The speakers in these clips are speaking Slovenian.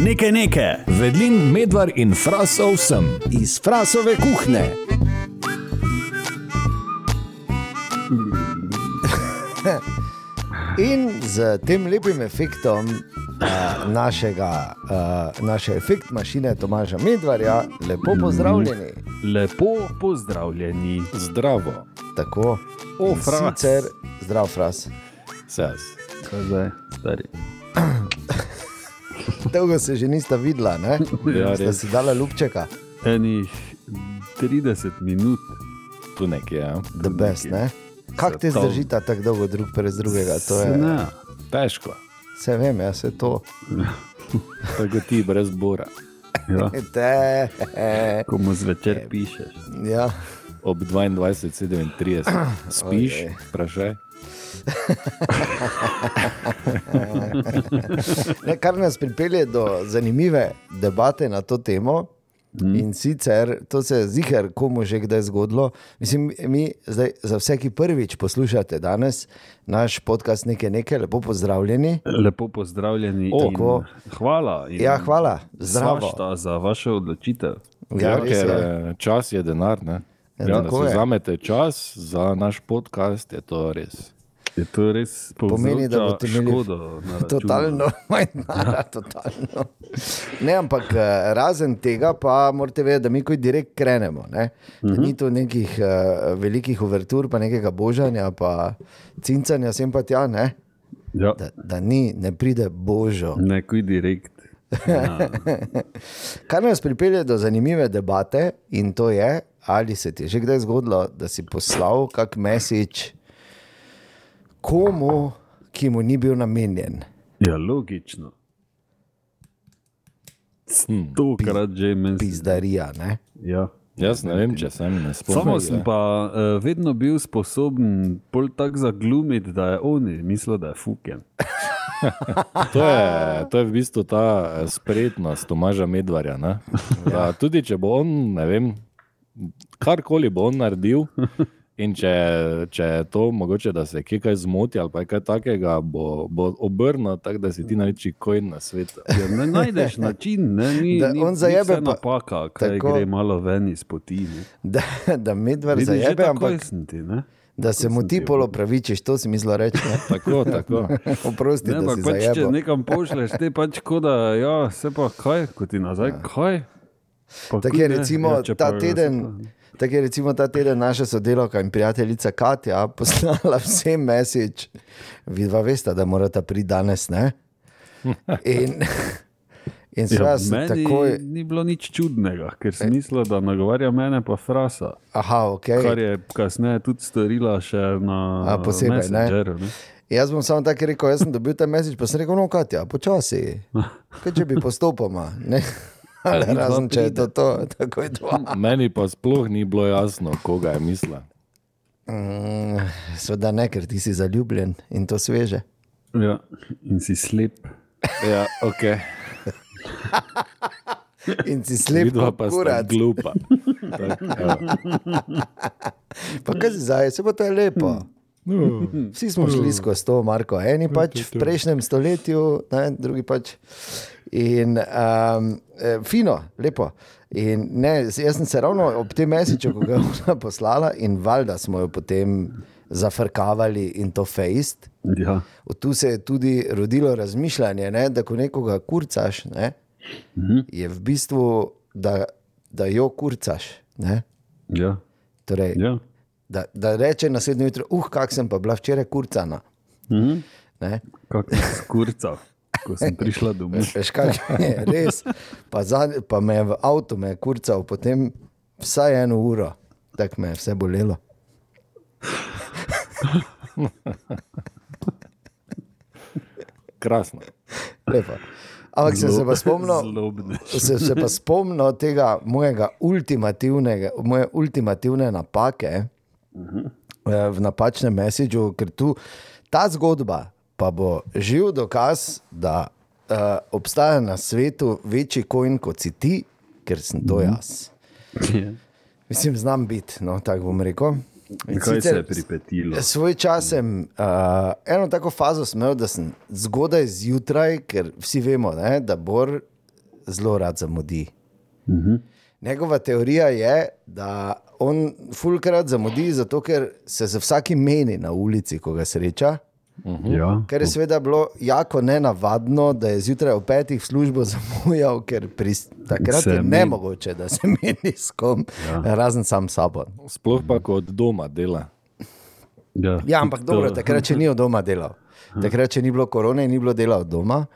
Nekaj nekaj. Vedlin, medvar in frasov sem. iz frasove kuhne. In z tem lepim efektom uh, našega, uh, naše efekt mašine Tomaža Medvarja, lepo pozdravljeni. Lepo pozdravljeni. Zdravo. Tako, O, Fras. Sicer, zdrav, fras. Sas. Kaj zdaj, stari? Dolgo se že nista videla, ne? Ja, res. si dala lupčeka, Enih 30 minut. Tu nekje, ja. the best, ne? Kako te zdržita tako dolgo drug brez drugega? To Se je, Ne. Težko. vse vem, jaz se to. Tako ti brez bora. Ja. Te, Ko mu zvečer pišeš. ja. Ob 22.37 spiš, Ojej. vprašaj. Ne, kar nas pripelje do zanimive debate na to temo. Mm. In sicer to se je ziger, komu že kdaj zgodilo. Mislim, mi zdaj, za vse, ki prvič poslušate danes naš podcast, nekaj, nekaj, lepo pozdravljeni. Lepo pozdravljeni. O, in ko- hvala. in Ja, hvala, zdravo. za vašo odločitev. Ja, Ja, ker je. eh, čas je denar. Ne? Ja, Ja, da tako si vzamete čas za naš podcast, je to res. Je to res Pomeni, da boste imeli škodo. Totalno, manj denarja, totalno. Ne, ampak eh, razen tega, pa morate vedeti, da mi kot direkt krenemo. Ne? Da Ni to nekih uh, velikih uvertur, pa nekega božanja, pa cincanja sem pa tja, ne? Ja. Da, da ni, ne pride božo. Nekoj direkt. Ja. Kar nas pripelje do zanimive debate, in to je, ali se ti je že kdaj zgodilo, da si poslal kak mesič komu, ki mu ni bil namenjen. ja, logično. Stokrat že meni. Pizdarija. Ne? Ja. Jaz ne vem, če sem ne spomnim. Samo sem pa uh, vedno bil sposoben pol tako zaglumiti, da je on mislil, da je fuken. To je, to je v bistvu ta eh, spretnost Tomaža Medvarja. ne. Da, tudi če bo on, ne vem, karkoli bo on naredil, in če, če je to mogoče, da se kje kaj zmoti ali pa kaj takega, bo, bo obrnil tako, da si ti največji kojn na svetu. Ja, ne najdeš način, ne, ni, Da ni, on zajebe pa- napaka, kaj tako. gre malo ven iz poti. Ne. Da, da medved zajebe, ampak ti, ne. da se mu ti ti pol opravičiš, to si mislil reči. ne? Tako, tako. Oprosti, Ne, da si pač, če zajebe. nekam pošleš, te pač koda, ja, se pa kaj, ko ti nazaj, kaj. Pa Tako je recimo Ja, če ta pa- teden. Tako je recimo ta teden naša sodelavka in prijateljica Katja poslala vsem mesič, vidva veste, da morata priti danes. Ne? In, in Ja, meni takoj, ni bilo nič čudnega, ker sem mislil, da nagovarja mene pa frasa. aha, ok. Kar je kasneje tudi storila še na A, posebej, ne? Ne? Jaz bom samo tako rekel, jaz sem dobil ta mesič, pa sem rekel, no, Katja, počasi. Kaj če bi postopoma? Ne? Ali dva razen če je to, to tako je dva. Meni pa sploh ni bilo jasno, koga je mislil. Mm, Sveda ne, ker ti si zaljubljen in to sveže. Ja, in si slep. Ja, ok. In si slep, Vidva pa kurac. glupa. Tak, ja. Pa kaj si zdaj, se pa to je lepo. Vsi smo šli skozi to, Marko. Eni pač v prejšnjem stoletju, ne, drugi pač. In um, eh, fino, lepo. In ne, jaz sem se ravno ob tem mesiču, ko ga je ona poslala, in valjda smo jo potem zafrkavali in to fejst. Ja. Od Tu se je tudi rodilo razmišljanje, ne, da ko nekoga kurcaš, ne, je v bistvu, da, da jo kurcaš. Ne. Ja. Torej, Ja. da, da reče naslednjo jutro, uh, kak sem pa bila včeraj kurcana. Mhm. Kako sem skurcal, ko sem prišla domov. Veš, kaj je res. Pa, za, pa me je v avtu me je kurcal, potem vsaj eno uro, tako me je vse bolelo. Krasno. Lepo. Ampak sem se pa spomnil, sem se pa spomnil tega mojega ultimativnega, moje ultimativne napake eh, v napačnem mesiču, ker tu ta zgodba pa bo živ dokaz, da uh, obstaja na svetu večji kojn kot si ti, ker sem to jaz. Ja. Mislim, znam biti, no, tako bom rekel. In Kaj se sicer je pripetilo? Svoj čas sem uh, eno tako fazo imel, da sem zgodaj zjutraj, ker vsi vemo, ne, da Bor zelo rad zamudi. Njegova teorija je, da on fulkrat zamudi, zato ker se za vsakim meni na ulici, ko ga sreča. Ja. Ker je seveda bilo jako nenavadno, da je zjutraj ob petih v službo zamujal, ker pri, takrat Se je meni. nemogoče, da se meni s kom, ja. razen sam sabo. Sploh pa kot doma dela. Ja, Ja, ampak tudi dobro, to. takrat še ni od doma delal. Takrat še ni bilo korone in ni bilo dela od doma.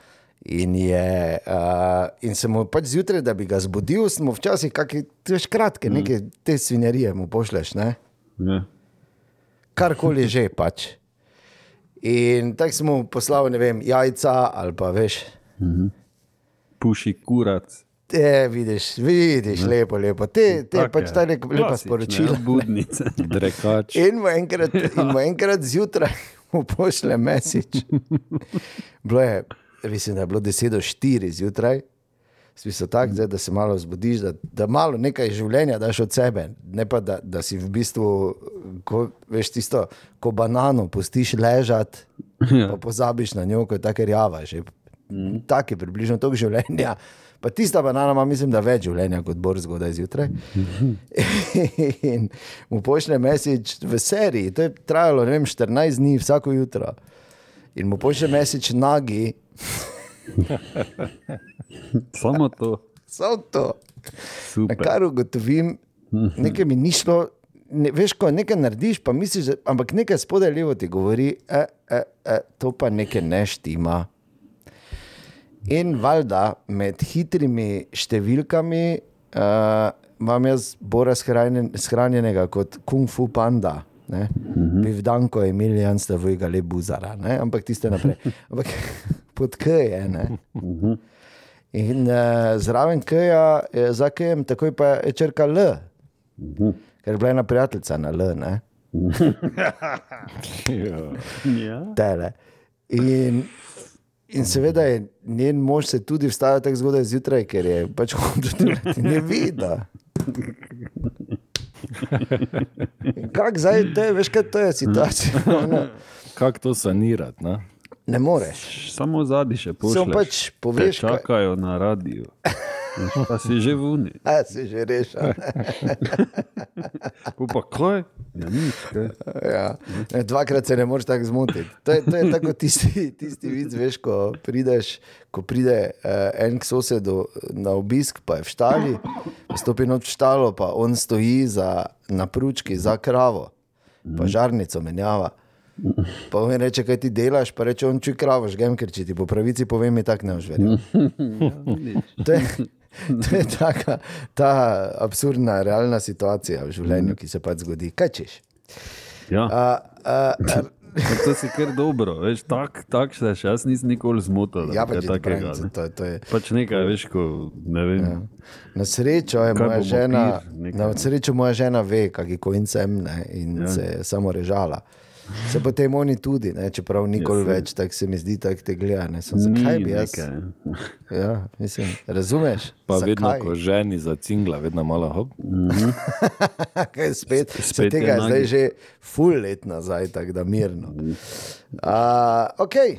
In, je, uh, in se mu pač zjutraj, da bi ga zbudil, smo včasih, kakšne, kratke, neke te svinjarije mu pošleš, ne? Ja. karkoli že pač. In tako smo mu poslali, ne vem, jajca ali pa veš. Puši kurac. Te vidiš, vidiš, lepo, lepo. Te, te Tak pač ta lepa, lepa Klasične sporočila. Budnice. Drekač. In mu enkrat, in mu enkrat zjutraj mu pošle mesič. Bilo je, mislim, da je bilo 10 do 4 zjutraj. Smisel tak, zdaj, da se malo zbudiš, da, da malo nekaj življenja daš od sebe. Ne pa, da, da si v bistvu, ko, veš, tisto, ko banano pustiš ležati, pa pozabiš na njo, ko je tako rjava. Že. Tak je približno toliko življenja. Pa tista banana ima, mislim, da več življenja kot bor zgodaj zjutraj. In mu pošlje mesič v seriji, to je trajalo vem, 14 dni, vsako jutro. In mu pošlje mesič nagi, Samo to. samo to. Na Super. kar ugotovim, nekaj mi ni šlo. Ne, veš, ko nekaj narediš, pa misliš, da, ampak nekaj spodaj levo ti govori, e, e, e, to pa nekaj ne štima. In valjda med hitrimi številkami uh, imam jaz bolj shranjen, shranjenega kot Kung Fu Panda. Ne? Bivdanko je Emilijan Stavojga le buzara, ne? ampak tiste naprej. Ampak pod K je. Ne? In uh, zraven K-ja, je za K-jem, takoj pa je črka L, ker je bila ena prijateljica na L, ne? Ja. Tele. In, in seveda je njen mož se tudi vstajal tako zgodaj zjutraj, ker je pač hotel delati, ne vidi. Kako zdaj, to je, veš, kaj to je situacija? Kako to sanirati? Ne? Ne moreš. Samo zadnji še pošlješ. Samo pač poveš, Te kaj- čakajo na radiju. Pa si že vuni. A si že rešil. Pa kaj? Ja, nič. Kaj? Ja. Ne, Dvakrat se ne moreš tako zmotiti. To je, to je tako tisti, tisti vid, veš, ko prideš, ko pride uh, en k sosedu na obisk, pa je v štali, stopi noč v štalo, pa on stoji za, na pručki za kravo, pa žarnico menjava. Pa on reče, kaj ti delaš, pa reče, on čuj kravo, žgem, ker če ti po pravici povem, je tako ne užverjam. To je, to je taka, ta absurdna, realna situacija v življenju, ki se pač zgodi. Kaj češ? Ja. A, a, a, Pa To si kar dobro, veš, tak, tak se še jaz nisem nikoli zmotil. ja, pač je takega, ne. To, to je. Pač nekaj, veš, ko ne vem. Ja. Na srečo je Kaj moja žena, pir, na srečo moja žena ve, kakšen koin sem ne, in ja. se je samo režala. Se potem oni tudi, ne, čeprav nikoli saj. več tako se mi zdi, tako te gleda. Ne, sem, zakaj bi jaz? nekaj. Ja, mislim, razumeš? Pa zakaj? vedno, ko ženi za cingla, vedno malo hop. Kaj spet, spet spet tega je zdaj že full let nazaj, tako da mirno. Uh, okay.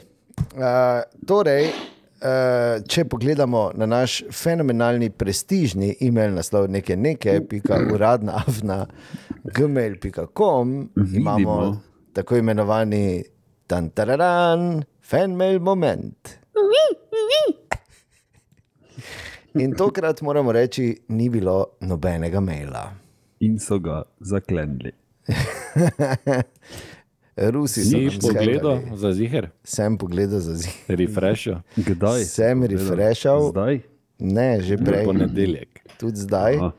uh, torej, uh, če pogledamo na naš fenomenalni prestižni e-mail naslov nekaj nekaj, pika uradna avna, gmail.com, imamo. Tako imenovani tantararan, fanmail moment. In tokrat moramo reči, ni bilo nobenega maila. In so ga zaklenili. Rusi so Si nam pogledal skakali. za ziger, Sem pogledal za zim. refresho, Kdaj? Sem refreshal. Zdaj? Ne, že prej. ponedeljek. Tudi zdaj. Aha.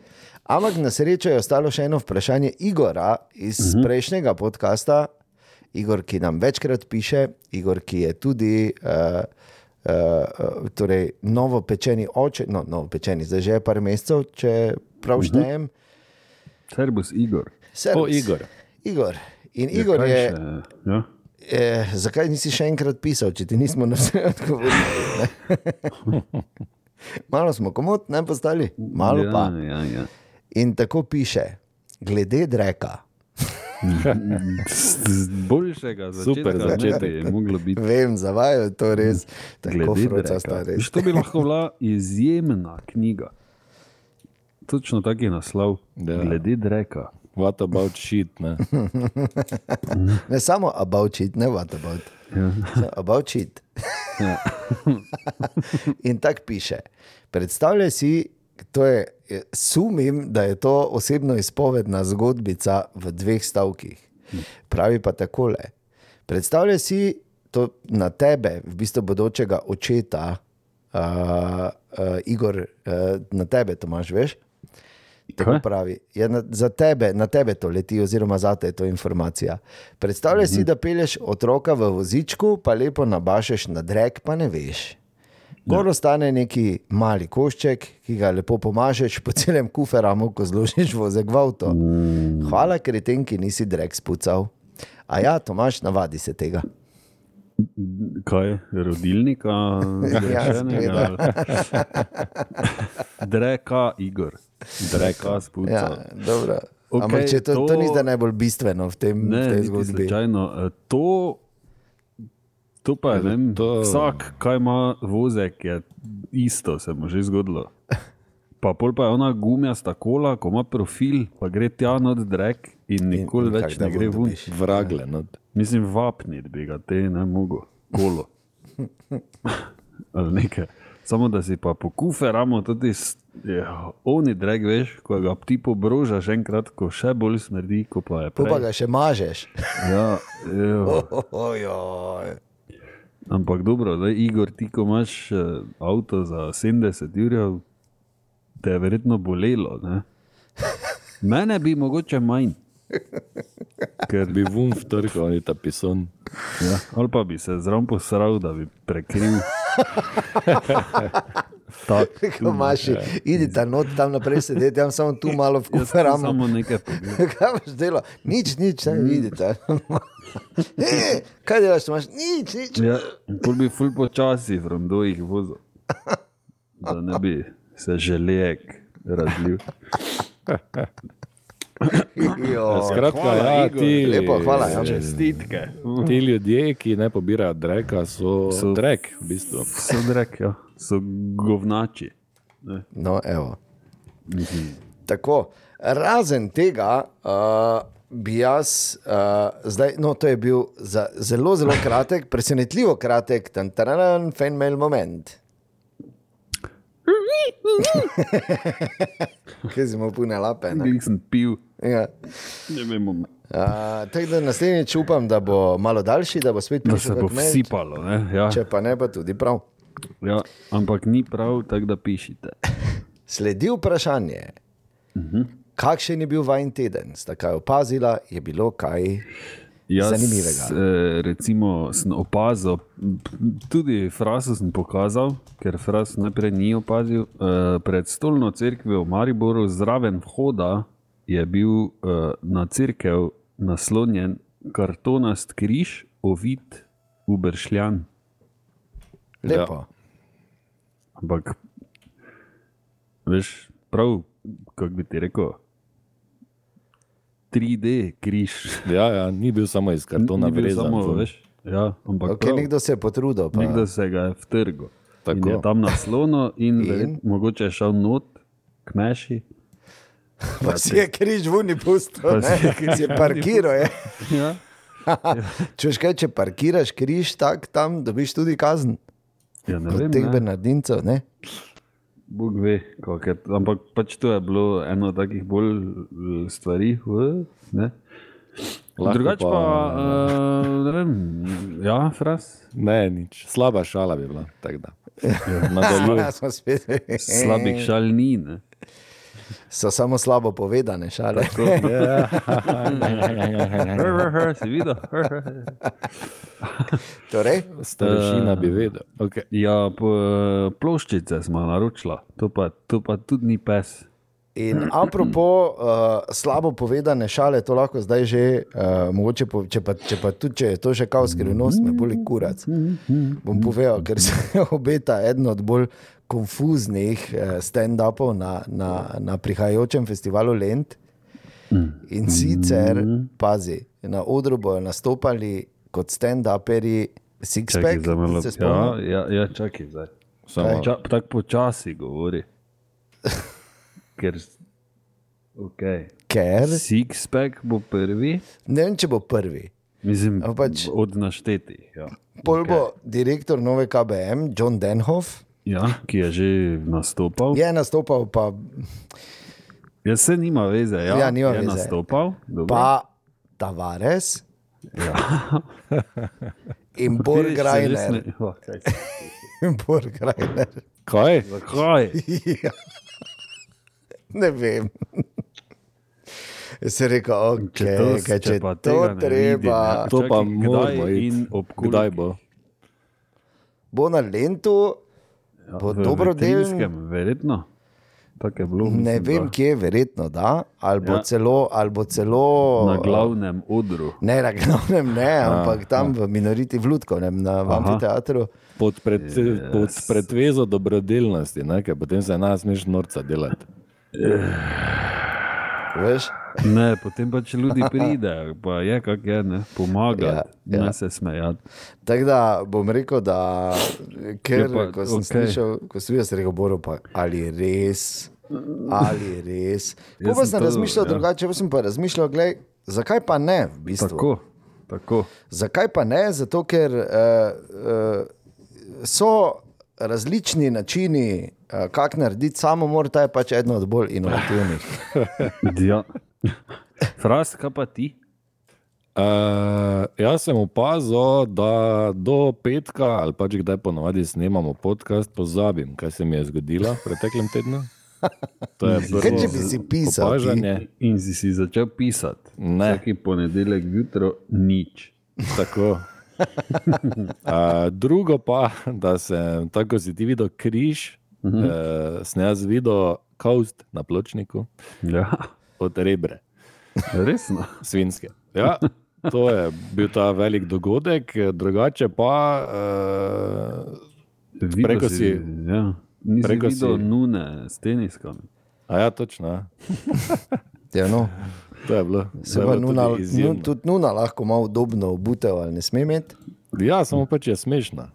Ampak na srečo je ostalo še eno vprašanje Igora iz uh -huh. prejšnjega podcasta. Igor, ki nam večkrat piše, Igor, ki je tudi uh, uh, torej novo pečeni oče, no, novo pečeni, zdaj že je par mesecev, če prav štejem. Servus, Igor. Servus. O, Igor. Igor. In Ja, Igor je. še? Ja. Eh, zakaj nisi še enkrat pisal, če ti nismo na vse odgovorili? Malo smo komod, ne postali, malo ja, pa. Ja, ja. In tako piše, glede dreka. Boljšega Super začetka začetek. bi moglo biti. Vem, zavajajo to res. Tako sta res. Viš, To bi lahko bila izjemna knjiga. Točno tak je naslov. Ja. Glede dreka. What about shit, ne? Ne samo about it, ne what about. Ja. About it. Ja. In tako piše. Predstavljaj si, to je, sumim, da je to osebno izpovedna zgodbica v dveh stavkih. Pravi pa takole. Predstavljaj si to na tebe, v bistvu bodočega očeta, uh, uh, Igor, uh, na tebe, Tomaš, veš? Tako pravi. Je na, za tebe, na tebe to leti, oziroma za te je to informacija. Predstavljaj si, da pelješ otroka v vozičku, pa lepo nabašeš na drek, pa ne veš. Gor ostane neki mali košček, ki ga lepo pomažeš po celem kuferamu, ko zložiš vozek v avto. Hvala, ker je ten, ki nisi drek spucal. A ja, Tomaš, navadi se tega. Kaj, rodilnika, Ja, grešenega? Dreka, Igor. Dreka, spuca. Ja, dobro. Okej, Ampak to, to... to ni zdaj najbolj bistveno v, tem, Ne, v tej niti zgodbi. slučajno. E, To, to pa je, vem, to- vsak, kaj ima vozek, je isto, se mu že zgodilo. Pa pol pa je ona gumijasta kola, ko ima profil, pa gre tja not drek in nikoli in več ne gre ven? Vragle, no. Mislim, vapniti bi ga te ne mogo, kolo. Ali nekaj. Samo da si pa po kuferamo tudi s- ja, oni drek, veš, ko ga ti pobrožaš enkrat, ko še bolj smrdi, ko pa je Po pa prej. ga še mažeš. Ja, evo. Ojoj. Ampak dobro, zdaj, Igor, ti ko imaš uh, avto za 70 ur, te je verjetno bolelo. Ne? Mene bi mogoče manj. Ker, Bi vun vtrkal, oni ta pison. ja, ali pa bi se zraven posral, da bi prekril. Tak, Ko imaš, idi tam not, tam naprej sedeti, jaz samo tu malo v jaz sem kuferamo. samo nekaj. Kaj boš delal? Nič, nič, ne vidite. E, kaj delaš, imaš? Nič, nič. Ja, pol bi ful počasi from do jih vozil. Da ne bi se želek razlil. Jo. Skratka, hvala, ja, Igor. ti, Lepo, hvala, ja. Čestitke. ti ljudje, ki ne pobirajo dreka, so, So- so drek, v bistvu. So drek, ja. so govnači. Ne. No, evo. Mislim, Tako, razen tega, uh, bi jaz, uh, zdaj, no, to je bil za, zelo, zelo kratek, presenetljivo kratek, tan tararan, fenmail moment. Kaj si mu pune lape? ne? Bil sem pil, Ja. ne vem, Uh, tako da naslednjič upam, da bo malo daljši, da bo spet da prišel se bo kak mail, vsipalo. Ne? Ja, Če pa ne, pa tudi prav. ja, ampak ni prav, tako da pišite. Sledi vprašanje. Kakšen je bil vajen teden? Sta kaj opazila, je bilo kaj? Jaz, Zanimivega. eh, recimo, sem opazil, tudi frazo sem pokazal, ker fraz najprej ni opazil. Eh, pred stolno cerkvijo v Mariboru, zraven vhoda, je bil eh, na cerkev naslonjen kartonast križ, ovit v bršljan. Lepo. Ampak, veš, prav, kako bi ti rekel, 3D križ. Ja, ja, ni bil samo iz kartona Ni vrezan. samo, ful. veš, ja, ampak Okay, prav. nekdo se je potrudil. Pa. Nekdo se ga je vtrgal. Je tam naslono, in, In? in? mogoče je šel not, kmeši. Pa si je križ vuni pustil, Pa si je ne? križ si je parkiral. Je. Ja. Če veš kaj, če parkiraš križ, tak, tam dobiš tudi kazen. Ja, ne Od vem, teh ne. Bernardincev. Ne? Bog ve, kako je. to. Ampak pač to je bilo eno od takih bolj eh, stvari. v, Ne? Lahko Drugače pa, pa, uh, ne vem, ja, fras. Ne, nič. Slaba šala bi bila. Ja. Nadaljuj. Ja. Slabih šal ni. Ne? So samo slabo povedane šale. Si videl? Torej, Starešina bi vedel. Okay. Ja, ploščice smo naročila, to pa, to pa tudi ni pes. In apropo uh, slabo povedane šale, to lahko zdaj že, uh, mogoče, po, če, pa, če pa tudi če je to že kao skrivnost, me boli kurac. Bom povedal, ker se obeta eden od bolj konfuznih uh, stand-upov na, na, na prihajajočem festivalu Lent. In sicer, pazi, na odru bojo nastopali kot stand-uperi Sixpack. Ja, ja, ja, čakaj zdaj. Samo, Ča, tako počasi govori. Ker, okay. Ker Sixpack bo prvi, ne vem, če bo prvi. mislim, pač- od naštetih. Ja. Pol bo direktor nove KBM, John Denhoff, Ja, ki je že nastopal. je nastopal, pa, Jaz se nima veze, ja, Ja, nima je veze. nastopal. dobro. pa Tavares ja. in Borg Vidiš, se res Reiner. ne- Oh, kaj se- In Borg Reiner. kaj? Zakaj? Ja. Ne vem. Jaz sem rekel, okay, Če to- kaj, če če pa to treba, vidim, ne. To pa Čakaj, kdaj moramo in iti. ob koliko? Kdaj bo? bo na Lendu, bo dobrodelen. Vetrinjskem, Verjetno. Je bilo. Ne mislim, vem, da. kje, verjetno da, ali bo, Ja. ja. celo, ali bo celo Na glavnem odru. Ne, na glavnem ne, ampak tam v Minoriti v Ludkovnem, na amfiteatru. Pod, pred, Yes. pod pretvezo dobrodelnosti, ne? ker potem se nas smeš norca delati. Veš? Ne, potem pa če ljudi pride, pa je kak je, ne, pomaga, Ja, ja, ne se smejati. Tako da bom rekel, da ker, Ja, pa, ko sem okay. slišal, ko sem jaz rekel, Boro, pa, ali res, ali res. Jaz Pa sem sem to, razmišljal ja. drugače, pa sem pa razmišljal, glej, zakaj pa ne v bistvu. Tako, tako. Zakaj pa ne? Zato, ker uh, uh, so različni načini, uh, kako narediti samomor, ta je pač eden od bolj inovativnih. Ja. Frast, kaj pa ti? Uh, jaz sem opazil, da do petka, ali pač kdaj ponovadi snemamo podcast, pozabim, kaj se mi je zgodilo v preteklem tednu. To je prvo Kaj, če bi si pisal, opažanje. In si, si začel pisati. Ne. Vsaki ponedeljek jutro nič. Tako. Uh, drugo pa, da sem, tako si ti videl, križ, uh -huh. uh, sem jaz videl kaust na pločniku Ja, od rebre, resno. svinske. Ja, to je bil ta velik dogodek, drugače pa. Uh, Preko si, ja. Nisi preko videl si- nune s teniskami. a ja, točno. ja. Ja, no. To je bilo. Se pa nuna, tudi izjemno. nu, tudi nuna lahko malo udobno obutev ali ne sme imeti. Ja, samo pač je smešna.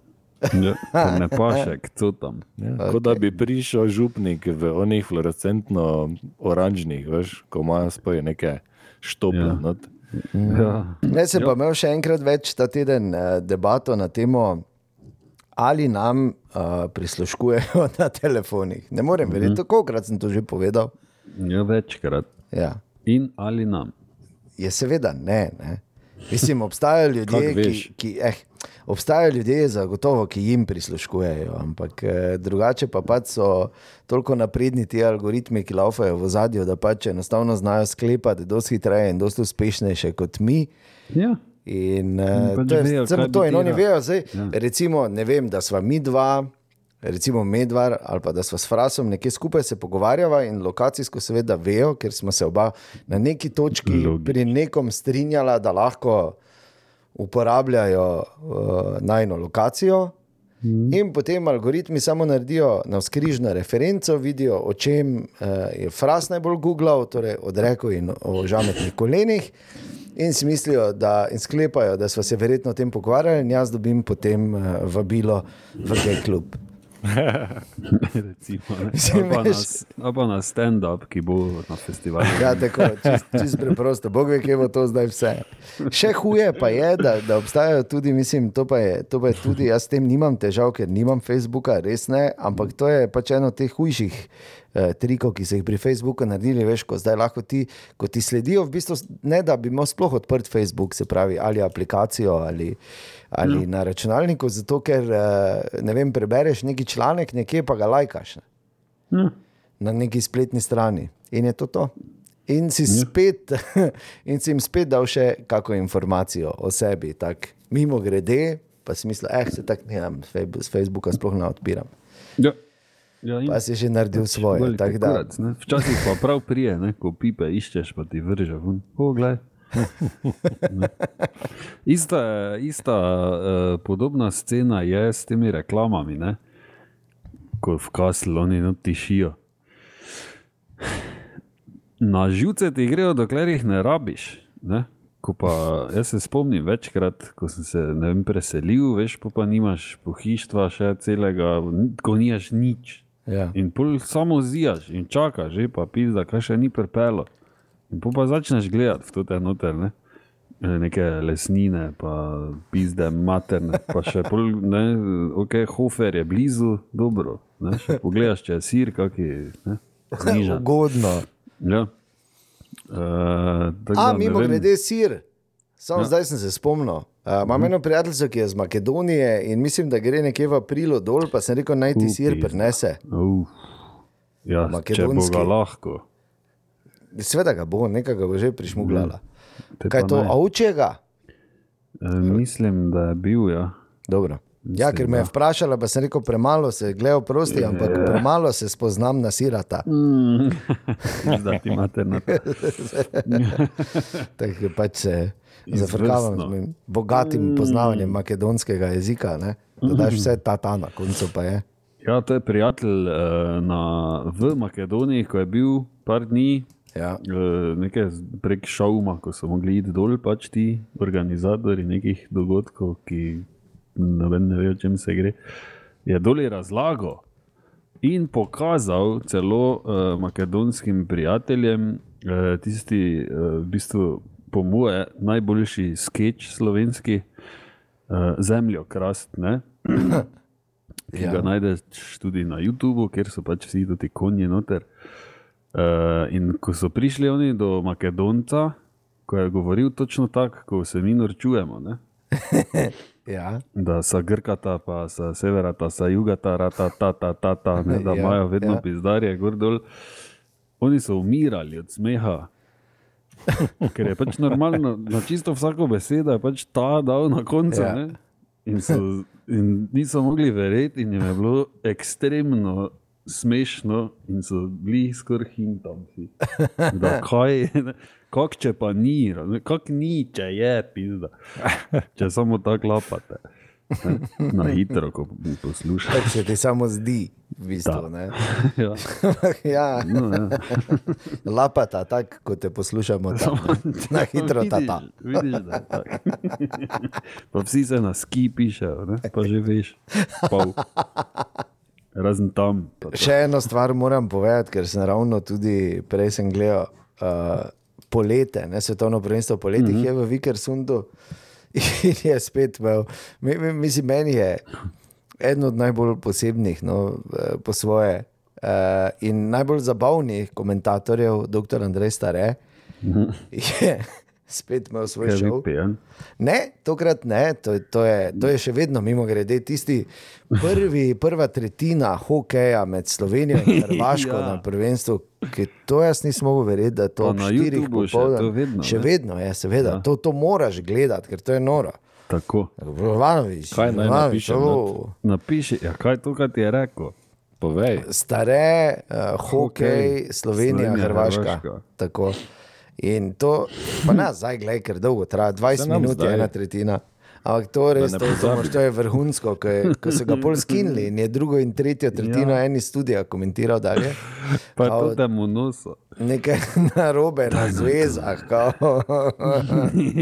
Ja, pa ne paše, co tam. Ja, okay. Kot da bi prišel župnik v onih fluorescentno-oranžnih, veš, ko ima spoje neke štople. Ja. Ja. Ja. Ne, sem pa imel še enkrat več ta teden eh, debato na temo, ali nam uh, prisluškujejo na telefonih. Ne morem verjeti, tako krat sem to že povedal. ja, večkrat. Ja. In ali nam. Je seveda ne. ne. Mislim, obstajajo ljudje, ki, ki, eh, obstajajo ljudje zagotovo, ki jim prisluškujejo, ampak eh, drugače pa pač so toliko napredni ti algoritmi, ki laufajo v zadju, da pač enostavno znajo sklepati dosti hitreje in dosti uspešnejše kot mi. Ja. In pač uh, to je samo to, in oni vejo, zdaj, Ja. recimo, ne vem, da sva mi dva, recimo Medvar ali pa da sva s Frasom nekje skupaj se pogovarjava in lokacijsko seveda vejo, ker smo se oba na neki točki Logično. pri nekom strinjala, da lahko uporabljajo uh, najno lokacijo. Mm. In potem algoritmi samo naredijo na skrižno referenco, vidijo, o čem uh, je Fras najbolj googlal, torej odrekel in o žametnih kolenih. In si mislijo, da in sklepajo, da smo se verjetno o tem pogovarjali, in jaz dobim potem uh, vabilo v gej klub. Recimo, ne. Ali, pa na, na stand-up, ki bo na festivalu. Ja, tako, čist, čist preprosto. Bog ve, kje bo to zdaj vse. Še huje pa je, da, da obstajajo tudi, mislim, to pa, je, to pa je tudi, jaz s tem nimam težav, ker nimam Facebooka, res ne, ampak to je pač eno od teh hujših eh, trikov, ki so jih pri Facebooku naredili, veš, ko zdaj lahko ti, ko ti sledijo, v bistvu ne da bi imel sploh odprt Facebook, se pravi, ali aplikacijo ali, ali na računalniku, zato ker, eh, ne vem, prebereš neki članek, nekje pa ga lajkaš. Ne? na neki spletni strani. In je to to. In si, spet, in si jim spet dal še kakšno informacijo o sebi, tako mimo grede, pa si mislil, eh, se tako ne vem, s Facebooka sploh ne odpiram. Ja. Ja, in Pa si že naredil svoje. tako Da, kurac. Včasih pa prav prije, ne, ko pipe iščeš, pa ti vrže ven. O, glej. Ne. Ista, ista uh, podobna scena je s temi reklamami, ne? ko v kaslu oni no tišijo. Na živce ti grejo, dokler jih ne rabiš. Ne? Ko pa jaz se spomnim večkrat, ko sem se vem, preselil, veš, pa, pa nimaš pohištva še celega, ko nimaš nič. Ja. In pol samo zijaš in čakaš, že pa pizda, kaj še ni prepelo. Pol pa začneš gledati v te noter, ne? E, neke lesnine, pa pizde materne, pa še pol, ne, ok, hofer je blizu, dobro. Ne? Še pogledaš, če je sir, kaki, ne, znižan. Ugodno. Ja. Uh, A, mimo grede sir. Samo Ja. zdaj sem se spomnil. Uh, imam eno prijateljico, ki je iz Makedonije in mislim, da gre nekje v aprilu dol, pa sem rekel, naj ti sir prinese. Uh, ja, če bo Makedonski. ga lahko. Sveda ga bo, nekaj ga bo že prišmuglala. Te Kaj pa to, ne. ovčjega? E, mislim, da je bil, ja. Dobro. Ja, ker me je vprašala, pa sem rekel, premalo se gledal prosti, ampak premalo se spoznam na sirata. Zdaj ti imate na to. Tako pač se zafrkavam z mojim bogatim poznavanjem makedonskega jezika. Ne? Da daš vse ta ta na koncu pa je. Ja, to je prijatelj uh, na, v Makedoniji, ko je bil par dni. Ja. Uh, nekaj z- prek šauma, ko so mogli iti dol, pač ti organizatori nekih dogodkov, ki noben ne ve, o čem se gre. Je dolje razlagal in pokazal celo uh, makedonskim prijateljem uh, tisti, uh, v bistvu, po moje, najboljši sketch slovenski, uh, zemljo krast. Ki ga Ja. najdeš tudi na YouTubu, kjer so pač vsi ti konji noter. Uh, in ko so prišli oni do Makedonca, ko je govoril točno tako, kot se mi norčujemo, ne? Ja. da so Grkata, pa so Severata, so Jugata, rata, ta, ta, ta, ta, ne, da Ja, imajo vedno ja. pizdarje, gor dol. Oni so umirali od smeha. Ker je pač normalno, na čisto vsako besedo je pač ta dal na koncu. Ja. Ja. In, so, in niso mogli verjeti, in je bilo ekstremno smešno, in so bili skoraj. Da kaj, kak če pa ni, kak ni, če je pizda. Če samo tako lapate. Na hitro, ko poslušate. Tako se ti samo zdi, v bistvu. Ja. ja, No, ja. lapata, tako kot te poslušamo. Tam, na hitro ta ta. Vidiš, vidiš, da je tako. Pa vsi se na ski pišejo, ne? pa že veš, pol. Razen tam. pa to. Še eno stvar moram povedati, ker sem ravno tudi prej sem gledal uh, polete, ne, svetovno prvenstvo poletih mm -hmm. je v Vikersundu in je spet imel, mi- mi- mislim, meni je eden od najbolj posebnih no, eh, po svoje uh, in najbolj zabavnih komentatorjev, dr. Andrej Stare, je spet imel svoj Kaj šov. pijan? Ne, tokrat ne, to, to, je, to je še vedno mimo grede tisti prvi, prva tretjina hokeja med Slovenijo in Hrvaško Ja. ja. na prvenstvu. Ki to jaz nisem mogel verjeti, da to na štirih še popoldan. to vedno, Še vedno je, seveda. Ja. Ja. To, to moraš gledati, ker to je noro. Tako. Jovanovič, Kaj naj to- Napiši, ja, kaj to, kar ti je rekel. Povej. Stare, uh, hokej, Hokej, Slovenija, Slovenija, Hrvaška. Hrvaška. Tako. In to, pa ne, zdaj gledaj, ker dolgo traja, 20 Saj nam minut je zdaj. ena tretjina. Ampak to res, to, to, to je vrhunsko, ko, je, ko so ga pol skinili in je drugo in tretjo tretjino Ja. ja. eni studija komentiral dalje. Pa je Kao- to temu nosu. Nekaj narobe na zvezah,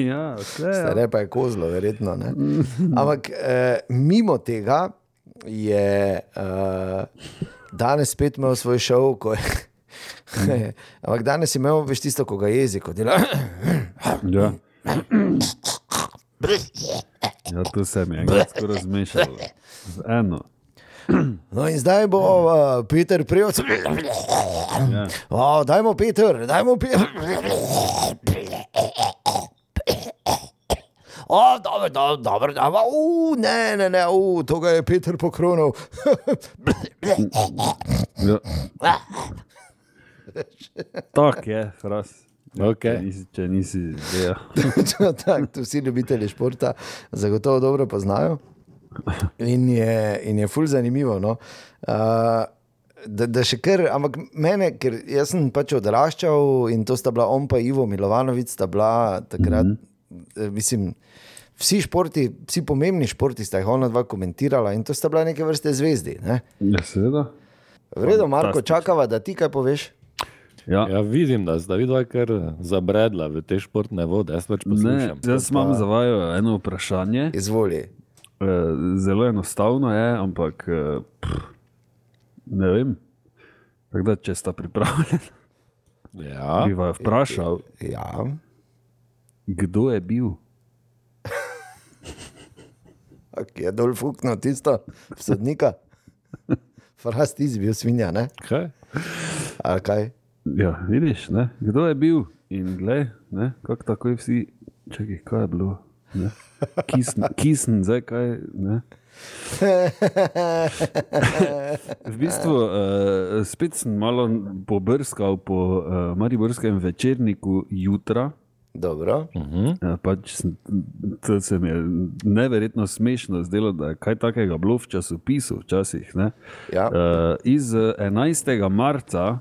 ja, vse. Ja. Stare pa je kozlo, verjetno. Ne? Ampak eh, mimo tega je eh, danes spet imel svoj šov. Ko je, ampak danes imel več tisto, ko ga jezik dela. Ja. ja, to se mi je zmešalo. Z eno. No in zdaj bo uh, Peter Prioc. Ja. O, dajmo Peter, dajmo Peter. O, dobro, dobro, dobro, dobro. U, ne, ne, ne, u, to ga je Peter pokronil. Ja. Tako je, fras. Okay. Če nisi, če nisi ja. tak, to vsi ljubitelji športa zagotovo dobro poznajo. In je, in je ful zanimivo. No? Uh, da, da še kar, ampak mene, ker jaz sem pač odraščal in to sta bila on pa Ivo Milovanovic, sta bila takrat, mm -hmm. mislim. Vsi športi, vsi pomembni športi sta jih ona dva komentirala in to sta bila neke vrste zvezdi. Ne? ja, seveda. V redu, Marko, čakava, da ti kaj poveš. Ja. Ja, vidim, da sta vidva kar zabredla v te športne vode. Jaz pač Ne, poslušam. jaz imam za vaju eno vprašanje. Izvoli. Eh, Zelo enostavno je, ampak eh, pff, ne vem. Tako Da, če sta pripravljeni, Ja, bi vaju vprašal, Ja. kdo je bil. Ki je dol fuknil tisto sodnika. Fras ti bil svinja, ne? kaj? Ali kaj? Ja, vidiš, ne? kdo je bil in glej, ne? kako takoj vsi, čakaj, kaj je bilo. ne? Kisn, kisn, zdaj kaj. Ne? V bistvu, uh, spet sem malo pobrskal po uh, Mariborskem večerniku jutra. Dobro. Ja, pač, sem- to se mi je neverjetno smešno zdelo, da je kaj takega bilo v časopisu včasih. ne. Ja. Uh, iz eh, 11. marca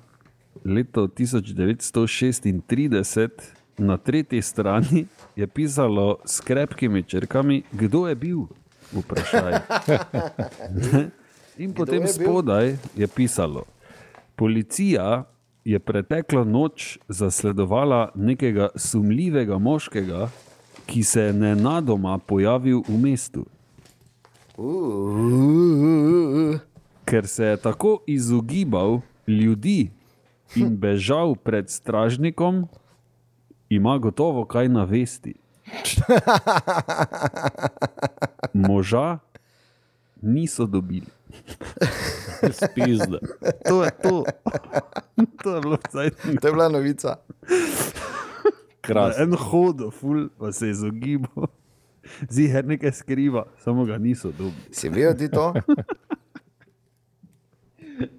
leta 1936 na tretji strani je pisalo s krepkimi črkami, kdo je bil. Vprašaj. In potem je spodaj je pisalo: Policija je preteklo noč zasledovala nekega sumljivega moškega, ki se je nenadoma pojavil v mestu. Ker se je tako izogibal ljudi in bežal pred stražnikom, ima gotovo kaj na vesti. Moža niso dobili. Spizda. To je to. To je bilo zdaj. to je bila novica. Krasno. En hod, ful, pa se je izogibal. Ziher nekaj skriva, samo ga niso dobili. Si videl ti to?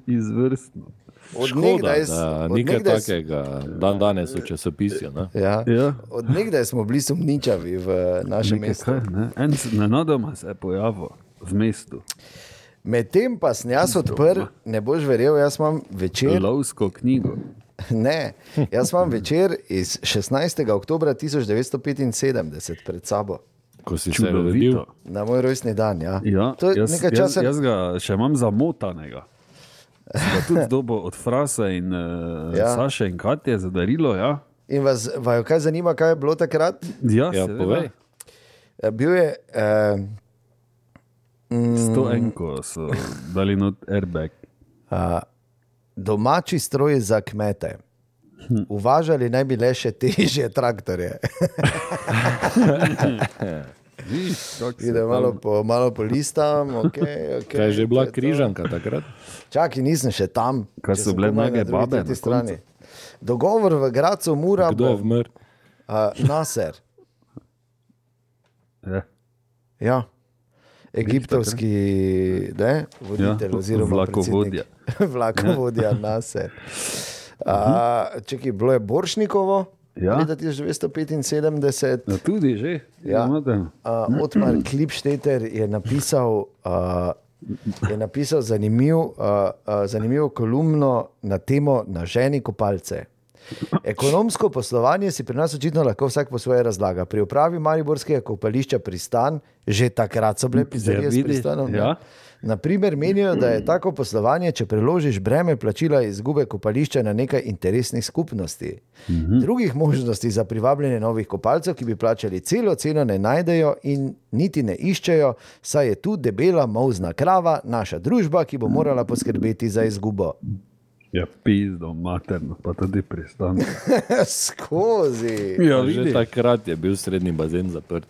Izvrstno. Od Škoda, nekdaj, da od takega dan danes v časopisju. Ne? ja, Ja. od nekdaj smo bili sumničavi v našem Nekaj mestu. ne? En nenadoma se je pojavil v mestu. Medtem pa sem jaz odprl, ne boš verjel, jaz imam večer. Lovsko knjigo. Ne, jaz imam večer iz 16. oktober 1975 pred sabo, Ko si se rodil. Čudovito. na moj rojstni dan. Ja. Ja, to je jaz, nekaj jaz, časa. jaz ga še imam zamotanega. Sem tudi dobo od Frasa in uh, Ja. Saše in Katje za darilo. Ja, In vas, vaju kaj zanima, kaj je bilo takrat? ja, Ja, povej. Eh, Bil je. Eh, Sto enko so dali not airbag. domači stroj za kmete. Uvažali naj bi le še težje traktorje. Tam- malo po, malo po listam. Okay, okay, Kaj je že bila je križanka takrat? Čakaj, nisem še tam. Kaj so bile nage drugi babe na strani. Dogovor v Gracu mora Kdo je bo vmrl? uh, Naser. Ja. Ja. Egiptovski ne, voditelj, Ja, oziroma vlakovodja. vlakovodja Naser. Uh, čekaj, bilo je Boršnikovo, Ja. leta 1975. Ja, tudi že. Ja. Uh, Otmar Klipšteter je napisal, uh, je napisal zanimiv, uh, uh, zanimivo kolumno na temo Na ženi kopalce. Ekonomsko poslovanje si pri nas očitno lahko vsak po svoje razlaga. Pri upravi Mariborskega kopališča Pristan, že takrat so bile pizzerije s vidiš, pristanom. ne? Naprimer, menijo, da je tako poslovanje, če preložiš breme plačila izgube kopališča na nekaj interesnih skupnosti. Mhm. Drugih možnosti za privabljanje novih kopalcev, ki bi plačali celo ceno, ne najdejo in niti ne iščejo, saj je tu debela mozna krava, naša družba, ki bo morala poskrbeti za izgubo. Ja, pizdo, materno, pa tudi pristan. Skozi. Ja, Že takrat je bil srednji bazen zaprt.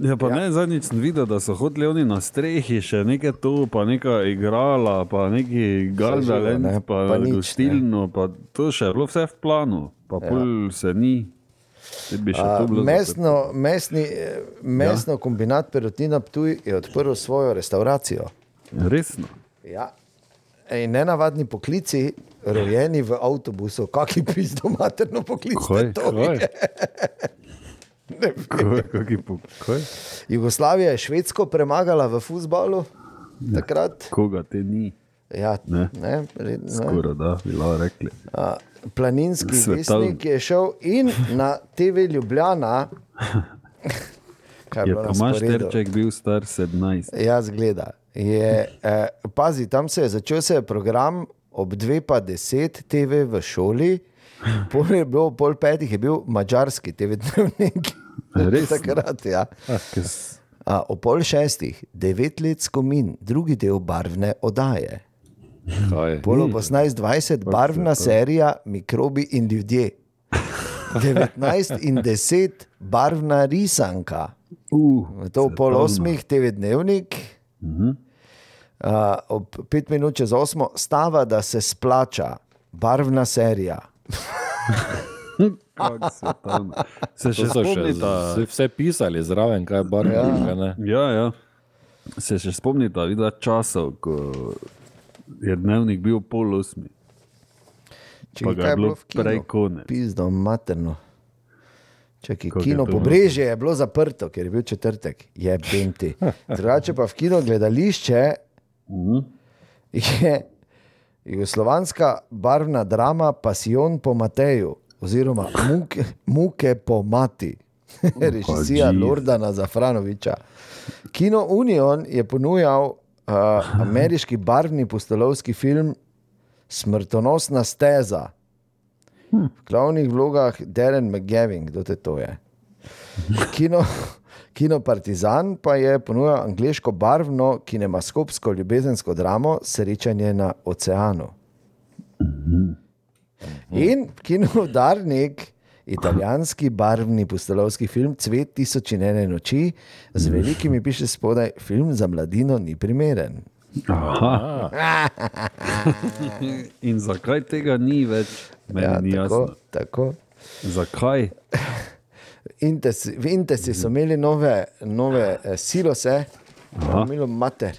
Ja, pa ja. ne, zadnjič sem videl, da so hoteli oni na strehi še nekaj to, pa neka igrala, pa neki gardalen, ne, pa, pa gostilno, pa to še je bilo vse v planu, pa ja. pol se ni. A. Mesno, mesni, eh, mesno ja. kombinat Perotina Ptuj je odprl svojo restauracijo. Resno. Ja. In nenavadni poklici, rojeni v avtobusu, kakšni pizdo materno poklic. Kaj? to? Kaj? Kaj, kaj? Jugoslavija je Švedsko premagala v futbalu takrat. Koga te ni, Ja, Ne. ne, red- ne. skoraj da, bi lahko rekli. A, Planinski vestnik je šel in na TV Ljubljana. Je Tomaš? Terček bil star 17. Ja, zgleda. Je, eh, pazi, tam se je začel se je program ob 2.10 TV v šoli Pol je bilo, pol petih je bil mačarski TV-dnevnik. Res? Takrat, ja. Kes, A, o pol šestih, devet let skomin, drugi del barvne oddaje. Polo 18-20, barvna serija Mikrobi in ljudje. 19 in 10, barvna risanka. uh, To v pol osmih, TV-dnevnik. Uh, ob pet minut čez osmo, stava, da se splača, barvna serija. Se še spomnite? z- vse pisali zraven, kaj je barvno. Ja. Ja, ja. Se še spomnite, videla časov, ko je dnevnik bil pol osmi. Če Pa ga je bilo prej konec. Pizdo, materno. Čakaj, Kako je kino pobrežje je bilo zaprto, ker je bil četrtek, je benti. Drugače pa v kino gledališče Mhm. je jugoslovanska barvna drama Passion po Mateju, oziroma Muke, muke po Mati, režisija jeez. Lordana Zafranoviča. Kino Union je ponujal uh, ameriški barvni pustolovski film Smrtonosna steza. V glavnih vlogah Darren McGavin, kdo te to je. Kino, kino Partizan pa je ponujal angliško barvno kinemaskopsko ljubezensko dramo Srečanje na oceanu. In kino Udarnik, italijanski barvni pustolovski film Cvet tisoč in ene noči, z velikimi piše spodaj, film za mladino ni primeren. Aha. In zakaj tega ni več? Meni Ja, ni tako, jasno. tako. Zakaj? Intesi, v Intesi so imeli nove, nove eh, silose, imelo mater.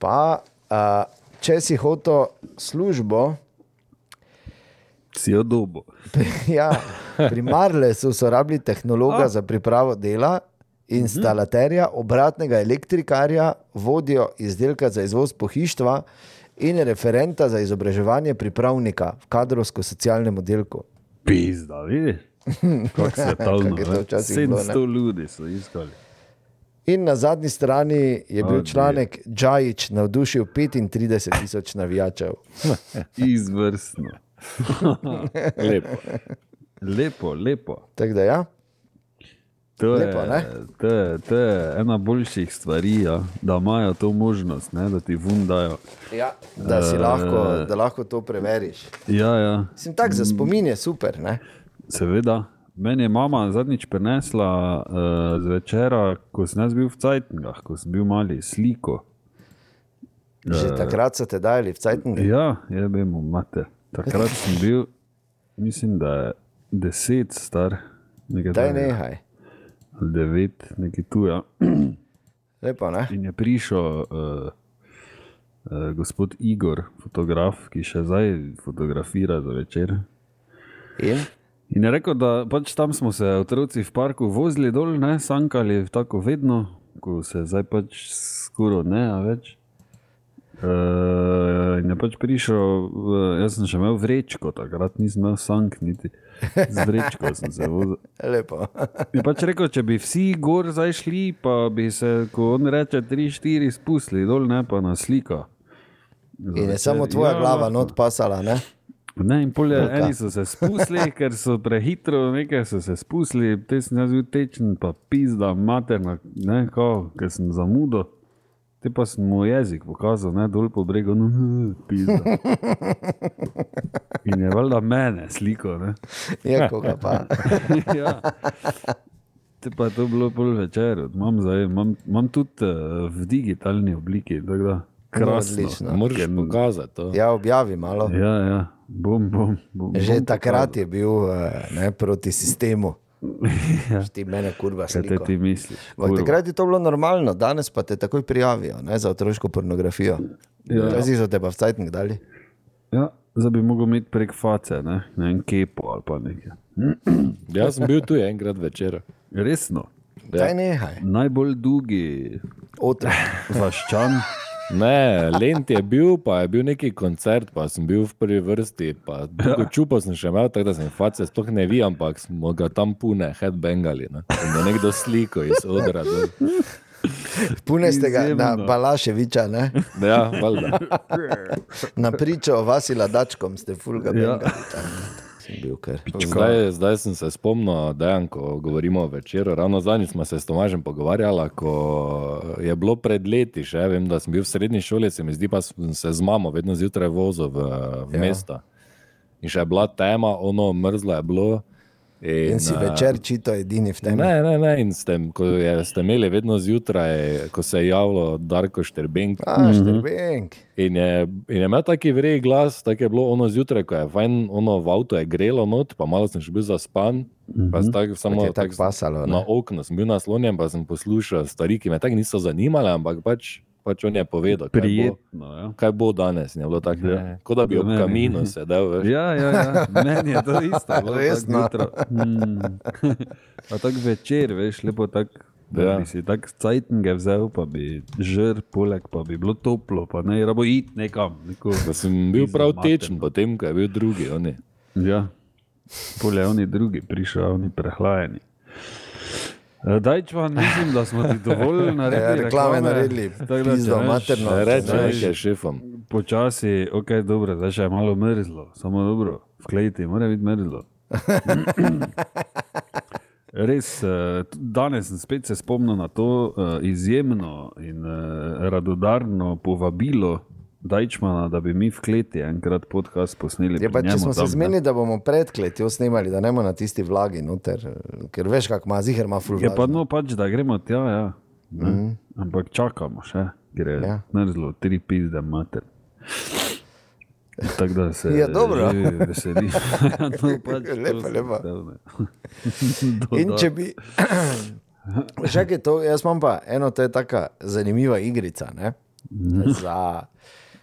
Pa, uh, če si hotel službo, Si jo dobo. ja, pri Marlesu so rabili tehnologa za pripravo dela, instalaterja, obratnega elektrikarja, vodjo izdelka za izvoz pohištva in referenta za izobraževanje pripravnika v kadrovsko-socialnem oddelku. Pizda, vidiš? Kako se je to ne? 700 ljudi so iskali. In na zadnji strani je bil članek Džajič navdušil 35 tisoč navijačev. Izvrstno. Lepo. Lepo, lepo. Tako da ja, To je, Lepo, ne? to, je, to je ena boljših stvari, ja, da imajo to možnost, ne, da ti vundajo. ja, da, si lahko, da lahko to preveriš. Ja, ja, Sem tak za spomin je super. Ne? seveda. Meni je mama zadnjič prenesla uh, zvečera, ko sem bil v Cajtngah, ko sem bil mali sliko. Že takrat so te dali v Cajtngu. Ja, je vemo, mate. Takrat sem bil, mislim, da je deset star, nekaj Daj takega. nehaj. Ali devet, nekaj tu. Ja. Lepo, ne? In je prišel uh, uh, gospod Igor, fotograf, ki še zdaj fotografira za večer. In? In je rekel, da pač tam smo se otroci v parku vozili dol, ne, sankali, tako vedno, ko se zdaj pač skoro ne, a več. Uh, in je pač prišel, uh, jaz sem še imel vrečko, takrat nisem imel sank, niti z vrečko sem se vozil. Lepo. Je pač rekel, če bi vsi gor zdaj šli, pa bi se, ko on reče, tri, štiri spustili dol, ne pa na slika. In je samo tvoja Ja, glava lahko. not pasala. Ne? Ne, in polje, eni so se spustili, ker so prehitro, nekaj so se spustili, te sem jaz bil tečen, pa pizda, materna, ne, kao, ker sem zamudil. Te pa sem mu jezik pokazal, ne, dol po bregu, no, no, pizda. In je valjda mene sliko, ne. Je koga pa. ja. Te pa je to bilo pol večer, imam, zdaj, imam, imam tudi uh, v digitalni obliki, krasno. odlično. Moraš pokazati to. Ja, objavi malo. Ja, ja, bom, bom. bom Že bom takrat je bil eh, ne, proti sistemu. Ja. Ti mene kurva Kaj te sliko. ti misliš? Kurva? takrat je to bilo normalno, danes pa te takoj prijavijo ne, za otroško pornografijo. Ja. Zdaj so te pa v Cajtnik dali. Ja, zdaj bi mogel imeti prek face, ne, ne vem, kepo ali pa nekaj. Jaz sem bil tu enkrat večer. Resno, Daj nehaj. najbolj dolgi Otrok. vaščan. Ne, Lent je bil, pa je bil neki koncert, pa sem bil v prvi vrsti. Tako čupo sem še imel, tako da sem face sploh ne vi, ampak smo ga tam pune, headbangali. Ne. In da nekdo sliko iz odra. dol. Pune ste ga na. Balaševiča, ne? Ja, valjda. na pričo o vasi ladačkom ste fulga Ja. bengali. Sem bil kar. Zdaj, zdaj sem se spomnil, da je, ko govorimo o večeru, ravno zadnjič smo se s Tomažem pogovarjali, ko je bilo pred leti, še vem, da sem bil v srednji šoli, se mi zdi, pa sem se z mamo vedno zjutraj vozil v, v Ja. mesta. In še je bila tema, ono mrzlo je bilo. In, In si večer čito edini v tem. Ne, ne, ne. In ste, ko je, ste imeli vedno zjutraj, ko se je javilo Darko Šterbenk. A, štrbenk. In je, in je imel taki vrej glas, tako je bilo ono zjutraj, ko je fajn, ono v avtu je grelo not, pa malo sem še bil zaspan. Pa sem tak, samo je tako pasalo, ne? Na okno sem bil naslonjen, pa sem poslušal stvari, ki me tako niso zanimale, ampak pač, pač on je povedal, kaj bo, Prijetno. Ja. kaj bo danes. In Je bilo tako, Ja. ja. kot da bi ob Ne, ne. kaminu sedel. veš. Ja, ja, ja, meni je to isto. Resno? tako jutro. Mm. A tako večer, veš, lepo tako. Da Ja. bi si tako cajtnge vzel, pa bi žrl poleg, pa bi bilo toplo, pa ne rabo iti nekam. Neko, Da sem bil prav tečen, potem ko je bil drugi. Oni. Ja, polje oni drugi, prišli oni prehlajeni. Daj, če vam mislim, da smo ti dovolj naredili. Ja, reklame naredili, da, pizdo veš, materno. Reče nekaj šefom. Počasi, ok, dobro, zdaj še je malo mrzlo, samo dobro, vklejti, mora biti mrzlo. Res, eh, danes sem spet se spomnil na to eh, izjemno in eh, radodarno povabilo Dajčmana, da bi mi v kleti enkrat podcast posneli. Je pri pa, če smo se tam, ne. zmenili, da bomo predkletjo snemali, da ne bomo na tisti vlagi, noter, ker veš, kako ima ziger, ima ful. Je pa vlažno. no, pač, da gremo tja, ja. Mm -hmm. ampak čakamo še, ker je Ja. ja. mrzlo, tri pizde mater. Tako da se Ja, dobro. že veseli. Ja, no, pač, hotel, ne. In Dodati. če bi. Čakaj, to, jaz imam pa eno, to je taka zanimiva igrica. Ne? Za,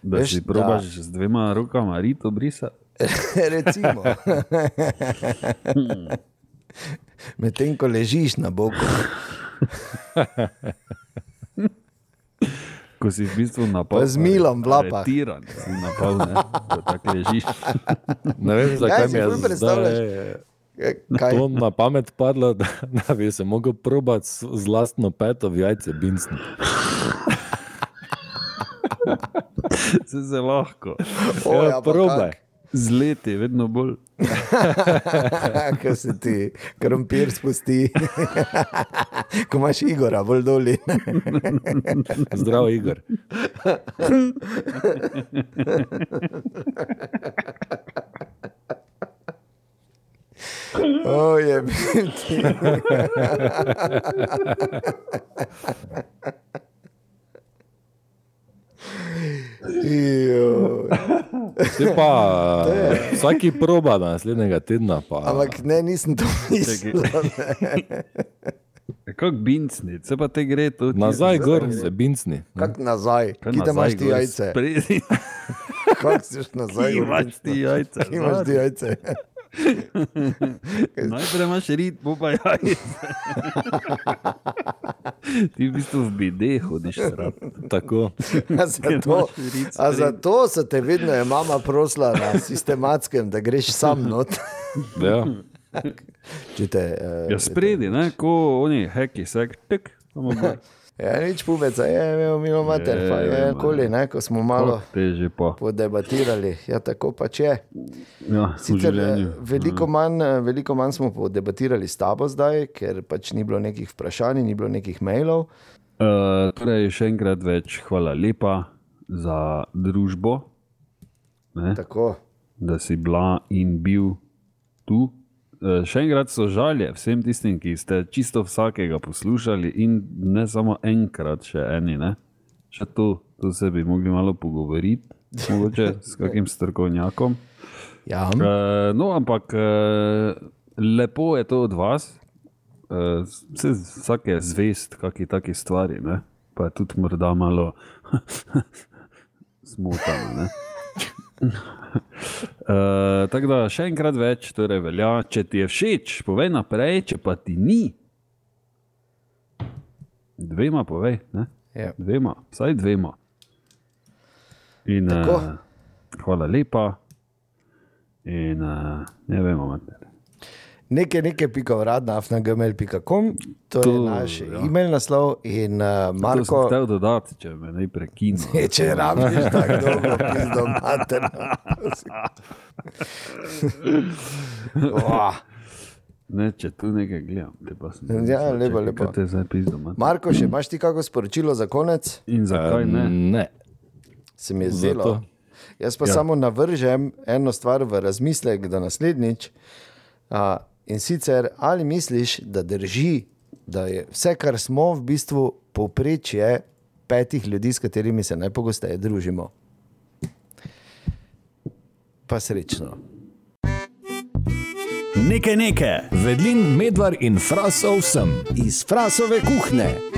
Da veš, si probaš z dvema rokama rito brisa. recimo. Medtem ko ležiš na boku, Ko si v bistvu napal. Pa z milom v lapah. Tiran si napal, ne? Ko tako ležiš. Ne vem, zakaj si mi je predstavljaš? kaj to na pamet padlo, da, da bi se probati z, z lastno peto v jajce binsni. Se se lahko. O, ja, probaj. Z leti, vedno bolj. Ko se ti krompir spusti, ko imaš Igora, bolj doli. Zdravo, Igor. O, je biti. Pa vsaki proba naslednjega tedna. Pa, Ampak ne, nisem to mislil. Kako bincni, se pa te gre to. nazaj gor se binsni. Kako nazaj, Kaj ki nazaj imaš ti jajce? Spredi, Kako si nazaj? ki gor? imaš ti jajce. Imaš ti jajce? Najprej imaš rit, bo pa jajce. Ti v bistvu v bide hodiš srat. Tako. A zato, a zato so te vedno je mama prosila na sistematskem, da greš sam not. Ja. Če te, uh, Ja, spredi, ne, ko oni heki, sek, tek, samo gor. Ja, nič pubeca, je imel milo mater, Je, pa je koli, ne, ko smo malo podebatirali. Ja, tako pač je. Ja, Sicer eh, veliko manj, eh, veliko manj smo podebatirali s tabo zdaj, ker pač ni bilo nekih vprašanj, ni bilo nekih mailov. Uh, torej, še enkrat več hvala lepa za družbo, ne, Tako. da si bila in bil tu. Uh, še enkrat so žalje vsem tistim, ki ste čisto vsakega poslušali, in ne samo enkrat, še eni. Ne. Še to, to se bi mogli malo pogovoriti, mogoče s kakim strokovnjakom. Ja, Uh, no, ampak uh, lepo je to od vas, uh, vse, vsake zvest, kakšni taki stvari, ne? pa je tudi morda malo smotano. Uh, tako da še enkrat več, torej velja, če ti je všeč, povej naprej, če pa ti ni. Dvema povej, ne? Ja. dvema, vsaj dvema. In, Tako. uh, hvala lepa. In uh, ne vemo, mater. Nekaj, nekaj, pika uradna, afnagmail.com, to, to je To, naš ja. e-mail naslov in uh, To Marko. hotel dodati, če me ne prekinem. Je, če rabiš tako dolgo, pizdo materno. Oh, Ne, če tu nekaj gledam, te pa sem. Ja, lepo, lepo. Te zdaj pizdo, man. Marko, še imaš ti kako sporočilo za konec? In zakaj ne? Ne. Se mi je Zato. zdelo. Jaz pa ja. Samo navržem eno stvar v razmislek, da naslednjič. A, in sicer, ali misliš, da drži, da je vse, kar smo, v bistvu povprečje petih ljudi, s katerimi se najpogosteje družimo. Pa srečno. Nekaj nekaj. Vedlin, medvar in frasov sem. Iz frasove kuhne.